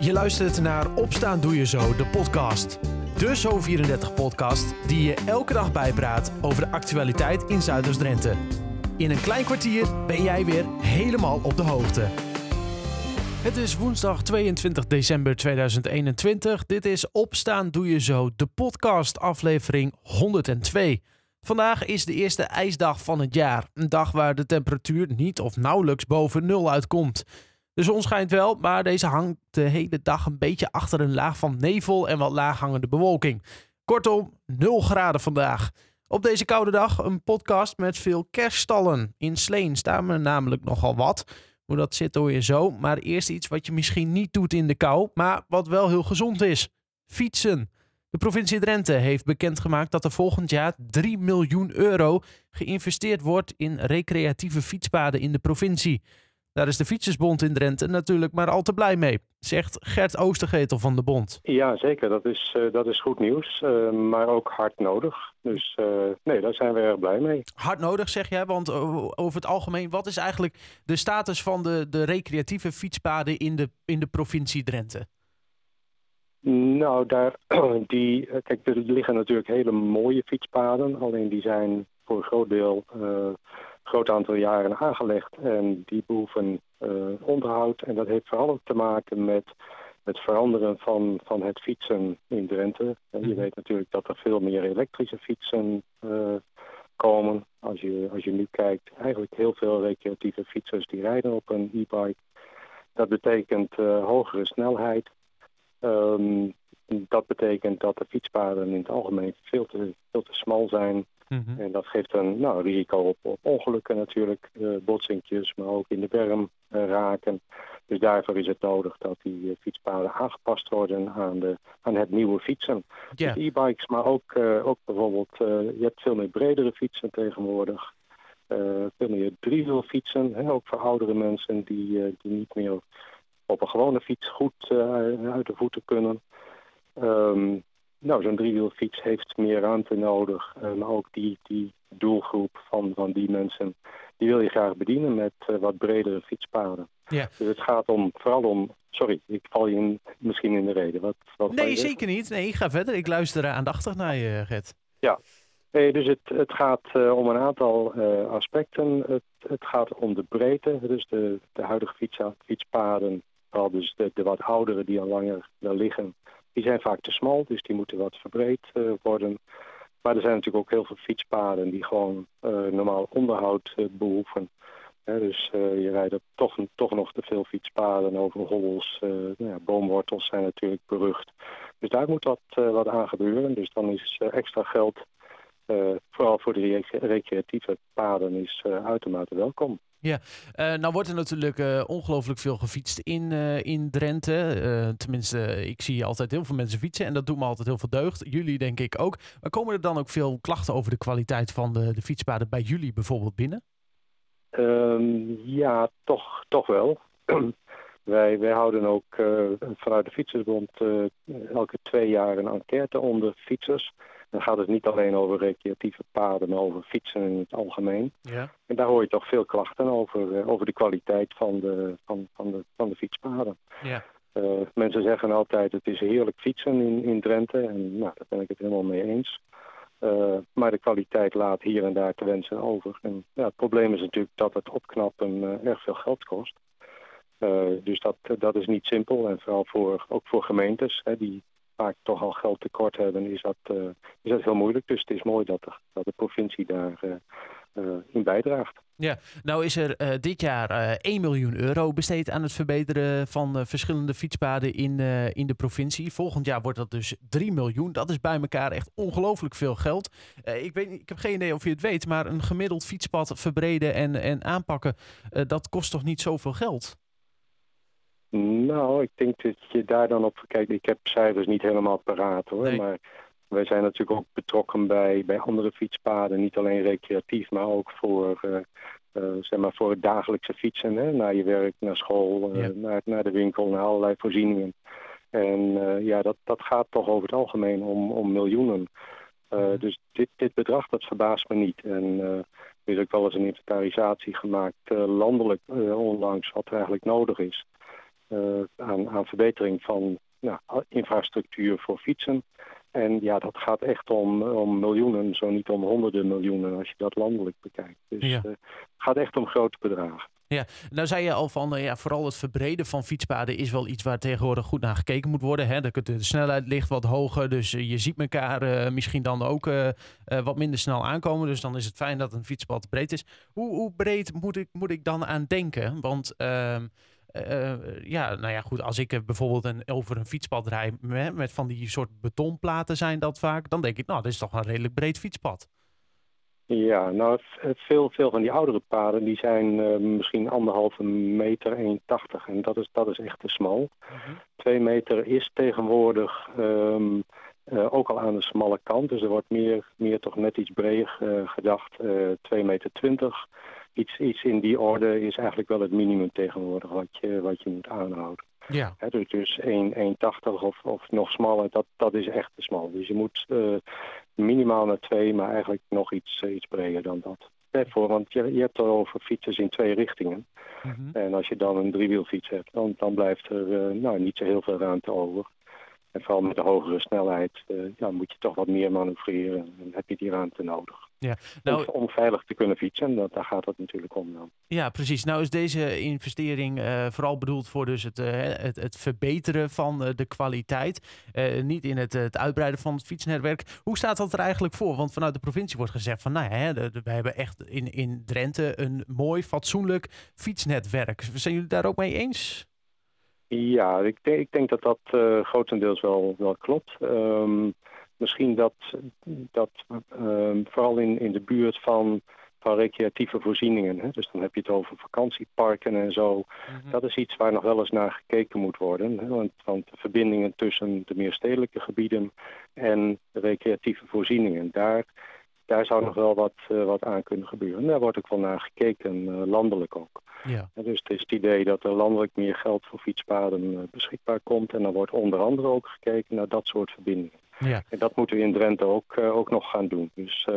Je luistert naar Opstaan Doe Je Zo, de podcast. De Zo34-podcast die je elke dag bijpraat over de actualiteit in Zuiders-Drenthe. In een klein kwartier ben jij weer helemaal op de hoogte. Het is woensdag 22 december 2021. Dit is Opstaan Doe Je Zo, de podcast aflevering 102. Vandaag is de eerste ijsdag van het jaar. Een dag waar de temperatuur niet of nauwelijks boven nul uitkomt. De zon schijnt wel, maar deze hangt de hele dag een beetje achter een laag van nevel en wat laaghangende bewolking. Kortom, 0 graden vandaag. Op deze koude dag een podcast met veel kerststallen. In Sleen staan er namelijk nogal wat. Hoe dat zit hoor je zo. Maar eerst iets wat je misschien niet doet in de kou, maar wat wel heel gezond is. Fietsen. De provincie Drenthe heeft bekendgemaakt dat er volgend jaar 3 miljoen euro geïnvesteerd wordt in recreatieve fietspaden in de provincie. Daar is de Fietsersbond in Drenthe natuurlijk maar al te blij mee, zegt Gert Oostergetel van de Bond. Ja, zeker. Dat is, uh, dat is goed nieuws, uh, maar ook hard nodig. Dus uh, nee, daar zijn we erg blij mee. Hard nodig zeg jij, want over het algemeen, wat is eigenlijk de status van de, de recreatieve fietspaden in de, in de provincie Drenthe? Nou, daar, die, kijk, er liggen natuurlijk hele mooie fietspaden, alleen die zijn voor een groot deel groot aantal jaren aangelegd en die behoeven uh, onderhoud. En dat heeft vooral te maken met het veranderen van, van het fietsen in Drenthe. En je mhm. weet natuurlijk dat er veel meer elektrische fietsen uh, komen. Als je, als je nu kijkt, eigenlijk heel veel recreatieve fietsers die rijden op een e-bike. Dat betekent uh, hogere snelheid. Um, dat betekent dat de fietspaden in het algemeen veel te, veel te smal zijn. Mhm. En dat geeft een nou, risico op, op ongelukken natuurlijk, uh, botsingjes, maar ook in de berm uh, raken. Dus daarvoor is het nodig dat die uh, fietspaden aangepast worden aan, de, aan het nieuwe fietsen. Yeah. Dus e-bikes, maar ook, ook bijvoorbeeld, je hebt veel meer bredere fietsen tegenwoordig. veel meer driewielfietsen, hè, ook voor oudere mensen die, die niet meer op een gewone fiets goed uit de voeten kunnen. Um, nou, zo'n driewielfiets heeft meer ruimte nodig. En ook die, die doelgroep van, van die mensen, die wil je graag bedienen met uh, wat bredere fietspaden. Ja. Dus het gaat om, vooral om, sorry, ik val je in, misschien in de reden. Wat, wat nee, zeker niet. Nee, ik ga verder. Ik luister aandachtig naar je, Gert. Ja, nee, dus het, het gaat uh, om een aantal uh, aspecten. Het, het gaat om de breedte, dus de, de huidige fiets, fietspaden, vooral dus de, de wat oudere die al langer wel liggen die zijn vaak te smal, dus die moeten wat verbreed uh, worden. Maar er zijn natuurlijk ook heel veel fietspaden die gewoon uh, normaal onderhoud uh, behoeven. dus je rijdt toch, toch nog te veel fietspaden over hobbels. nou ja, boomwortels zijn natuurlijk berucht. Dus daar moet wat, wat aan gebeuren. Dus dan is extra geld, vooral voor de recreatieve paden, is uitermate welkom. Ja, uh, nou wordt er natuurlijk uh, ongelooflijk veel gefietst in, uh, in Drenthe. tenminste, ik zie altijd heel veel mensen fietsen en dat doet me altijd heel veel deugd. Jullie denk ik ook. Maar komen er dan ook veel klachten over de kwaliteit van de, de fietspaden bij jullie bijvoorbeeld binnen? Um, ja, toch, toch wel. wij, wij houden ook vanuit de Fietsersbond elke twee jaar een enquête onder fietsers. Dan gaat het niet alleen over recreatieve paden, maar over fietsen in het algemeen. Ja. En daar hoor je toch veel klachten over, uh, over de kwaliteit van de, van, van de, van de fietspaden. Ja. Uh, mensen zeggen altijd het is heerlijk fietsen in, in Drenthe. En nou, daar ben ik het helemaal mee eens. Uh, maar de kwaliteit laat hier en daar te wensen over. En ja, het probleem is natuurlijk dat het opknappen erg veel geld kost. dus dat, dat is niet simpel. En vooral voor, ook voor gemeentes hè, die vaak toch al geld tekort hebben, is dat, uh, is dat heel moeilijk. Dus het is mooi dat de, dat de provincie daar uh, uh, in bijdraagt. Ja, nou is er dit jaar 1 miljoen euro besteed aan het verbeteren van verschillende fietspaden in, in de provincie. Volgend jaar wordt dat dus 3 miljoen. Dat is bij elkaar echt ongelooflijk veel geld. ik, weet, ik heb geen idee of je het weet, maar een gemiddeld fietspad verbreden en, en aanpakken, dat kost toch niet zoveel geld? Nou, ik denk dat je daar dan op kijkt. Ik heb cijfers niet helemaal paraat hoor. Maar wij zijn natuurlijk ook betrokken bij, bij andere fietspaden. Niet alleen recreatief, maar ook voor, uh, uh, zeg maar voor het dagelijkse fietsen. Hè? Naar je werk, naar school, uh, naar, naar de winkel, naar allerlei voorzieningen. En ja, dat, dat gaat toch over het algemeen om, om miljoenen. Mhm. dus dit, dit bedrag, dat verbaast me niet. En er is ook wel eens een inventarisatie gemaakt landelijk onlangs wat er eigenlijk nodig is. Aan, aan verbetering van nou, infrastructuur voor fietsen. En ja, dat gaat echt om, om miljoenen, zo niet om honderden miljoenen als je dat landelijk bekijkt. Dus het gaat echt om grote bedragen. Ja, nou zei je al van, ja, vooral het verbreden van fietspaden is wel iets waar tegenwoordig goed naar gekeken moet worden. Hè? De, de snelheid ligt wat hoger, dus je ziet elkaar misschien dan ook wat minder snel aankomen. Dus dan is het fijn dat een fietspad breed is. Hoe, hoe breed moet ik, moet ik dan aan denken? Want uh, uh, ja, nou ja, goed, als ik bijvoorbeeld een, over een fietspad rijd met, met van die soort betonplaten zijn dat vaak, dan denk ik, nou, dat is toch een redelijk breed fietspad. Ja, nou, veel, veel van die oudere paden die zijn uh, misschien anderhalve meter, 1,80 en dat is, dat is echt te smal. Uh Twee meter is tegenwoordig um, uh, ook al aan de smalle kant, dus er wordt meer, meer toch net iets breder uh, gedacht, 2 meter 20 iets, iets in die orde is eigenlijk wel het minimum tegenwoordig wat je, wat je moet aanhouden. Ja. dus dus 1,80 of, of nog smaller, dat, dat is echt te smal. Dus je moet uh, minimaal naar 2, maar eigenlijk nog iets, uh, iets breder dan dat. Daarvoor, want je, je hebt het over fietsers in twee richtingen. Mm -hmm. En als je dan een driewielfiets hebt, dan, dan blijft er uh, nou, niet zo heel veel ruimte over. En vooral met de hogere snelheid ja, moet je toch wat meer manoeuvreren en heb je die ruimte nodig. Ja, nou, om, veilig te kunnen fietsen, dat, daar gaat het natuurlijk om dan. Ja, precies. Nou is deze investering uh, vooral bedoeld voor dus het, uh, het, het, verbeteren van uh, de kwaliteit. niet in het, het uitbreiden van het fietsnetwerk. Hoe staat dat er eigenlijk voor? Want vanuit de provincie wordt gezegd van, nou ja, we hebben echt in, in Drenthe een mooi, fatsoenlijk fietsnetwerk. Zijn jullie daar ook mee eens? Ja, ik, denk, ik denk dat dat grotendeels wel, wel klopt. Um, misschien dat, dat um, vooral in, in de buurt van, van recreatieve voorzieningen, hè, dus dan heb je het over vakantieparken en zo, mhm. dat is iets waar nog wel eens naar gekeken moet worden. Hè, want, want de verbindingen tussen de meer stedelijke gebieden en de recreatieve voorzieningen, daar, daar zou nog wel wat, uh, wat aan kunnen gebeuren. En daar wordt ook wel naar gekeken, uh, landelijk ook. Ja. dus het is het idee dat er landelijk meer geld voor fietspaden uh, beschikbaar komt. En dan wordt onder andere ook gekeken naar dat soort verbindingen. Ja. En dat moeten we in Drenthe ook, ook nog gaan doen. Dus,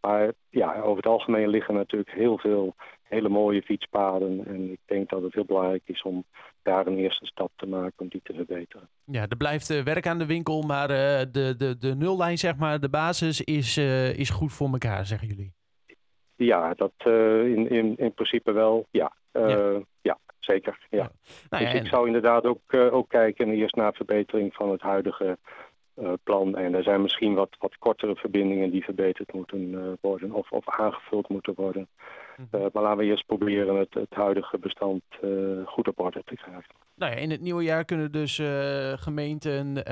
maar ja, over het algemeen liggen natuurlijk heel veel hele mooie fietspaden. En ik denk dat het heel belangrijk is om daar een eerste stap te maken om die te verbeteren. Ja, er blijft uh, werk aan de winkel, maar de, de, de nullijn, zeg maar, de basis is, is goed voor elkaar, zeggen jullie. Ja, dat in, in, in principe wel, ja. Ja. ja. zeker. Ja. Nou dus ik zou inderdaad ook, ook kijken eerst naar verbetering van het huidige uh, plan. En er zijn misschien wat, wat kortere verbindingen die verbeterd moeten uh, worden of, of aangevuld moeten worden. Uh, maar laten we eerst proberen het, het huidige bestand goed op orde te krijgen. Nou ja, in het nieuwe jaar kunnen dus gemeenten,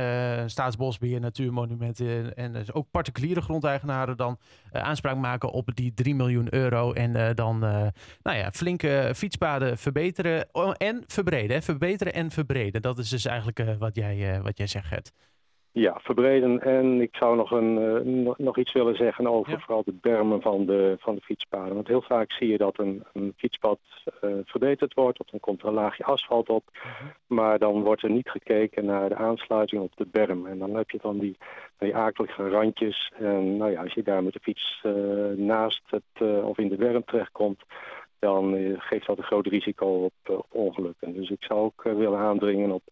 staatsbosbeheer, natuurmonumenten en dus ook particuliere grondeigenaren dan aanspraak maken op die 3 miljoen euro. En dan nou ja, flinke fietspaden verbeteren en verbreden. Verbeteren en verbreden. Dat is dus eigenlijk wat, jij, wat jij zegt. Ja, verbreden. En ik zou nog, een, uh, nog iets willen zeggen over vooral de bermen van de, van de fietspaden. Want heel vaak zie je dat een, een fietspad uh, verbeterd wordt, of dan komt er een laagje asfalt op. Mhm. Maar dan wordt er niet gekeken naar de aansluiting op de berm. En dan heb je dan die, die akelige randjes. En nou ja, als je daar met de fiets uh, naast het, of in de berm terechtkomt, dan geeft dat een groot risico op, op ongelukken. Dus ik zou ook willen aandringen op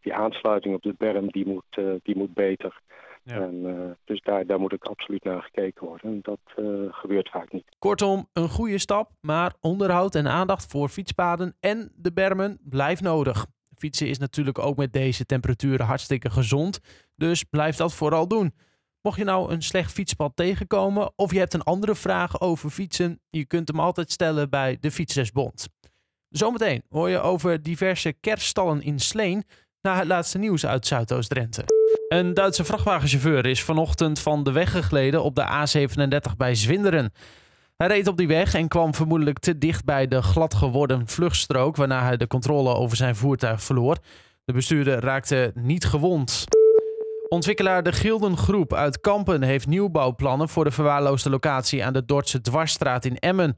die aansluiting op de berm die moet, uh, die moet beter. Ja. En, uh, dus daar, daar moet ook absoluut naar gekeken worden. En dat uh, gebeurt vaak niet. Kortom, een goede stap, maar onderhoud en aandacht voor fietspaden en de bermen blijft nodig. Fietsen is natuurlijk ook met deze temperaturen hartstikke gezond, dus blijf dat vooral doen. Mocht je nou een slecht fietspad tegenkomen of je hebt een andere vraag over fietsen, je kunt hem altijd stellen bij de Fietsersbond. Zometeen hoor je over diverse kerststallen in Sleen naar het laatste nieuws uit Zuidoost-Drenthe. Een Duitse vrachtwagenchauffeur is vanochtend van de weg gegleden op de A37 bij Zwinderen. Hij reed op die weg en kwam vermoedelijk te dicht bij de glad geworden vluchtstrook, waarna hij de controle over zijn voertuig verloor. De bestuurder raakte niet gewond. Ontwikkelaar De Gilden Groep uit Kampen heeft nieuwbouwplannen voor de verwaarloosde locatie aan de Dordtse Dwarsstraat in Emmen.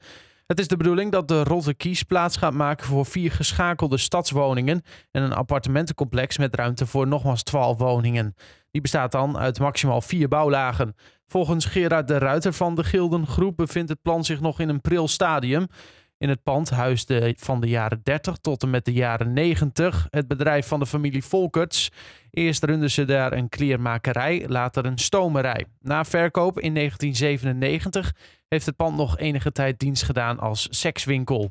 Het is de bedoeling dat de Rotte Kies plaats gaat maken voor vier geschakelde stadswoningen en een appartementencomplex met ruimte voor nogmaals 12 woningen. Die bestaat dan uit maximaal vier bouwlagen. Volgens Gerard de Ruiter van de Gildengroep bevindt het plan zich nog in een pril stadium. In het pand huisde van de jaren 30 tot en met de jaren 90 het bedrijf van de familie Volkerts. Eerst runden ze daar een kleermakerij, later een stomerij. Na verkoop in 1997 heeft het pand nog enige tijd dienst gedaan als sekswinkel.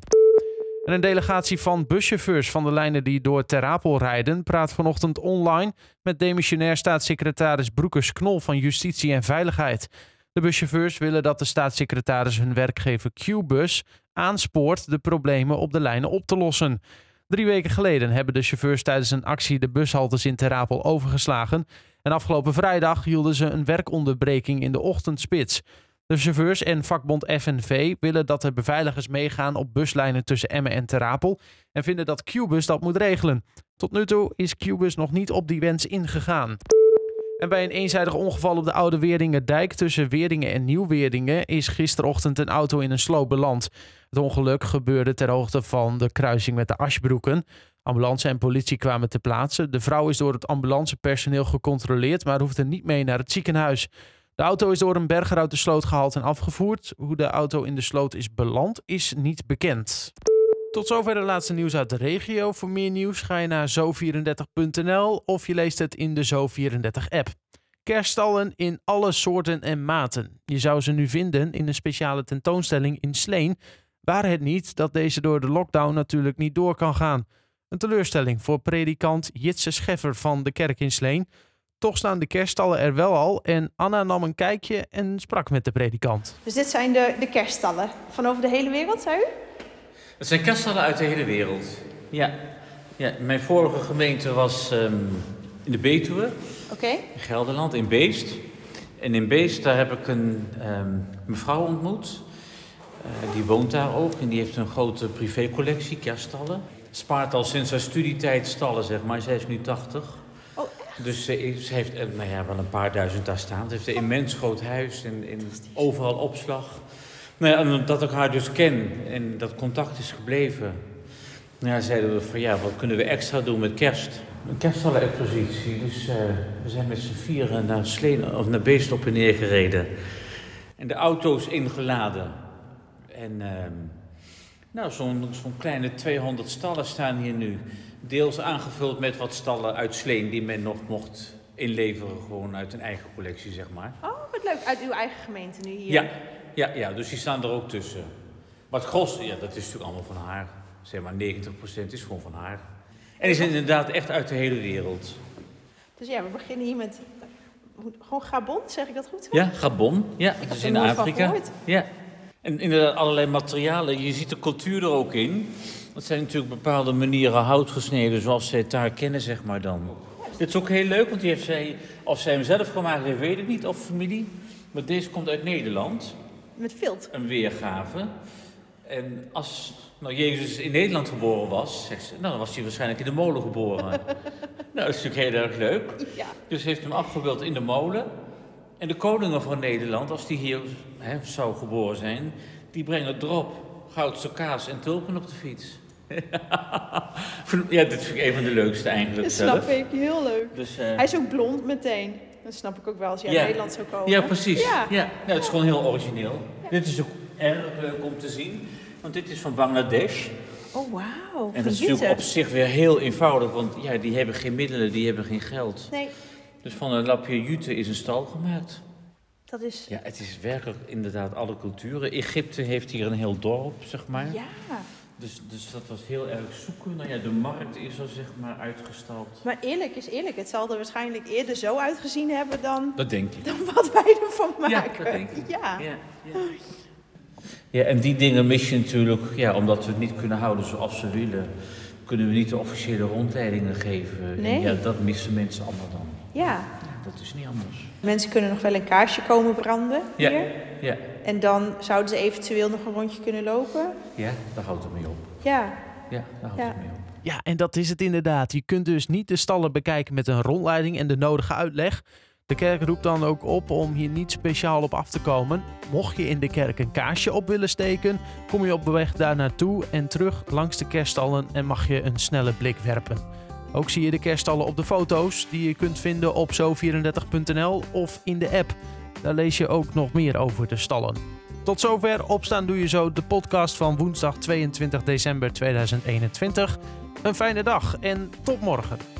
En een delegatie van buschauffeurs van de lijnen die door Terapel rijden praat vanochtend online met demissionair staatssecretaris Broekers Knol van Justitie en Veiligheid. De buschauffeurs willen dat de staatssecretaris hun werkgever Qbus aanspoort de problemen op de lijnen op te lossen. Drie weken geleden hebben de chauffeurs tijdens een actie de bushaltes in Terapel overgeslagen. En afgelopen vrijdag hielden ze een werkonderbreking in de ochtendspits. De chauffeurs en vakbond FNV willen dat de beveiligers meegaan op buslijnen tussen Emmen en Terapel en vinden dat Qbus dat moet regelen. Tot nu toe is Qbus nog niet op die wens ingegaan. En bij een eenzijdig ongeval op de Oude Weerdingerdijk tussen Weerdingen en Nieuw-Weerdingen is gisterochtend een auto in een sloop beland. Het ongeluk gebeurde ter hoogte van de kruising met de Asbroeken. Ambulance en politie kwamen ter plaatse. De vrouw is door het ambulancepersoneel gecontroleerd, maar hoefde niet mee naar het ziekenhuis. De auto is door een berger uit de sloot gehaald en afgevoerd. Hoe de auto in de sloot is beland, is niet bekend. Tot zover de laatste nieuws uit de regio. Voor meer nieuws ga je naar zo34.nl of je leest het in de Zo34-app. Kerststallen in alle soorten en maten. Je zou ze nu vinden in een speciale tentoonstelling in Sleen. Waar het niet dat deze door de lockdown natuurlijk niet door kan gaan. Een teleurstelling voor predikant Jitse Scheffer van de kerk in Sleen. Toch staan de kerststallen er wel al en Anna nam een kijkje en sprak met de predikant. Dus dit zijn de, de kerststallen van over de hele wereld, zei u? Het zijn kerststallen uit de hele wereld. Ja. ja mijn vorige gemeente was ehm, in de Betuwe, Oké. in Gelderland, in Beest. En in Beest, daar heb ik een ehm, mevrouw ontmoet. Eh, die woont daar ook en die heeft een grote privécollectie kerststallen. Spaart al sinds haar studietijd stallen, zeg maar. Zij is nu 80. Oh, Dus ze heeft eh, nou ja, wel een paar duizend daar staan. Ze heeft een immens groot huis en, en overal opslag. Nou ja, en dat ik haar dus ken en dat contact is gebleven. Nou ja, zeiden we van ja, wat kunnen we extra doen met kerst? Een kerststallen-expositie. Dus eh, we zijn met z'n vieren naar, Sleen, of naar Beest op en neer gereden. En de auto's ingeladen. En ehm, nou, zo'n zo'n kleine 200 stallen staan hier nu. Deels aangevuld met wat stallen uit Sleen die men nog mocht inleveren, gewoon uit een eigen collectie, zeg maar. Oh, wat leuk. Uit uw eigen gemeente nu hier. Ja, ja, ja, dus die staan er ook tussen. Maar het gros, ja, dat is natuurlijk allemaal van haar. Zeg maar 90% is gewoon van haar. En die zijn inderdaad echt uit de hele wereld. Dus ja, we beginnen hier met gewoon Gabon, zeg ik dat goed? zo? Ja, Gabon. Ja, dat is in Afrika. Ja. En inderdaad allerlei materialen. Je ziet de cultuur er ook in. Dat zijn natuurlijk bepaalde manieren hout gesneden zoals zij het daar kennen, zeg maar dan. Dit is ook heel leuk, want die heeft zij, of zij hem zelf gemaakt heeft, weet ik niet, of familie. Maar deze komt uit Nederland. Met vilt. een weergave. En als nou, Jezus in Nederland geboren was, zegt ze, nou, dan was hij waarschijnlijk in de molen geboren. nou, dat is natuurlijk heel erg leuk. Ja. Dus heeft hem afgebeeld in de molen. En de koningen van Nederland, als die hier hè, zou geboren zijn, die brengen drop, goudse kaas en tulpen op de fiets. ja, dit vind ik een van de leukste eigenlijk Dat zelf. snap ik. Heel leuk. Dus, eh, Hij is ook blond meteen. Dat snap ik ook wel als je uit. Nederland zou komen. Ja, precies. Ja. Ja. Nou, het is gewoon heel origineel. Dit is ook erg leuk om te zien, want dit is van Bangladesh. Oh, wauw. En dat is natuurlijk op zich weer heel eenvoudig, want ja, die hebben geen middelen, die hebben geen geld. Nee, Dus van een lapje jute is een stal gemaakt. dat is... Ja, het is werkelijk inderdaad alle culturen. Egypte heeft hier een heel dorp, zeg maar. Ja. Dus, dus dat was heel erg zoeken. Nou ja, de markt is er zeg maar uitgestald. Maar eerlijk is eerlijk. Het zal er waarschijnlijk eerder zo uitgezien hebben dan, Dat denk ik. dan wat wij ervan maken. Ja, dat denk ik. Ja. Ja, ja. ja, en die dingen mis je natuurlijk, ja, omdat we het niet kunnen houden zoals we willen, kunnen we niet de officiële rondleidingen geven. En Nee. ja, dat missen mensen allemaal dan. ja. Ja, dat is niet anders. Mensen kunnen nog wel een kaarsje komen branden Ja. hier. Ja, En dan zouden ze eventueel nog een rondje kunnen lopen. ja daar houdt het mee op. Ja. Ja, daar houdt Ja. het mee op. Ja, en dat is het inderdaad. Je kunt dus niet de stallen bekijken met een rondleiding en de nodige uitleg. De kerk roept dan ook op om hier niet speciaal op af te komen. Mocht je in de kerk een kaarsje op willen steken, kom je op weg daar naartoe en terug langs de kerststallen en mag je een snelle blik werpen. Ook zie je de kerststallen op de foto's die je kunt vinden op zo34.nl of in de app. Daar lees je ook nog meer over de stallen. Tot zover Opstaan Doe Je Zo, de podcast van woensdag 22 december 2021. Een fijne dag en tot morgen.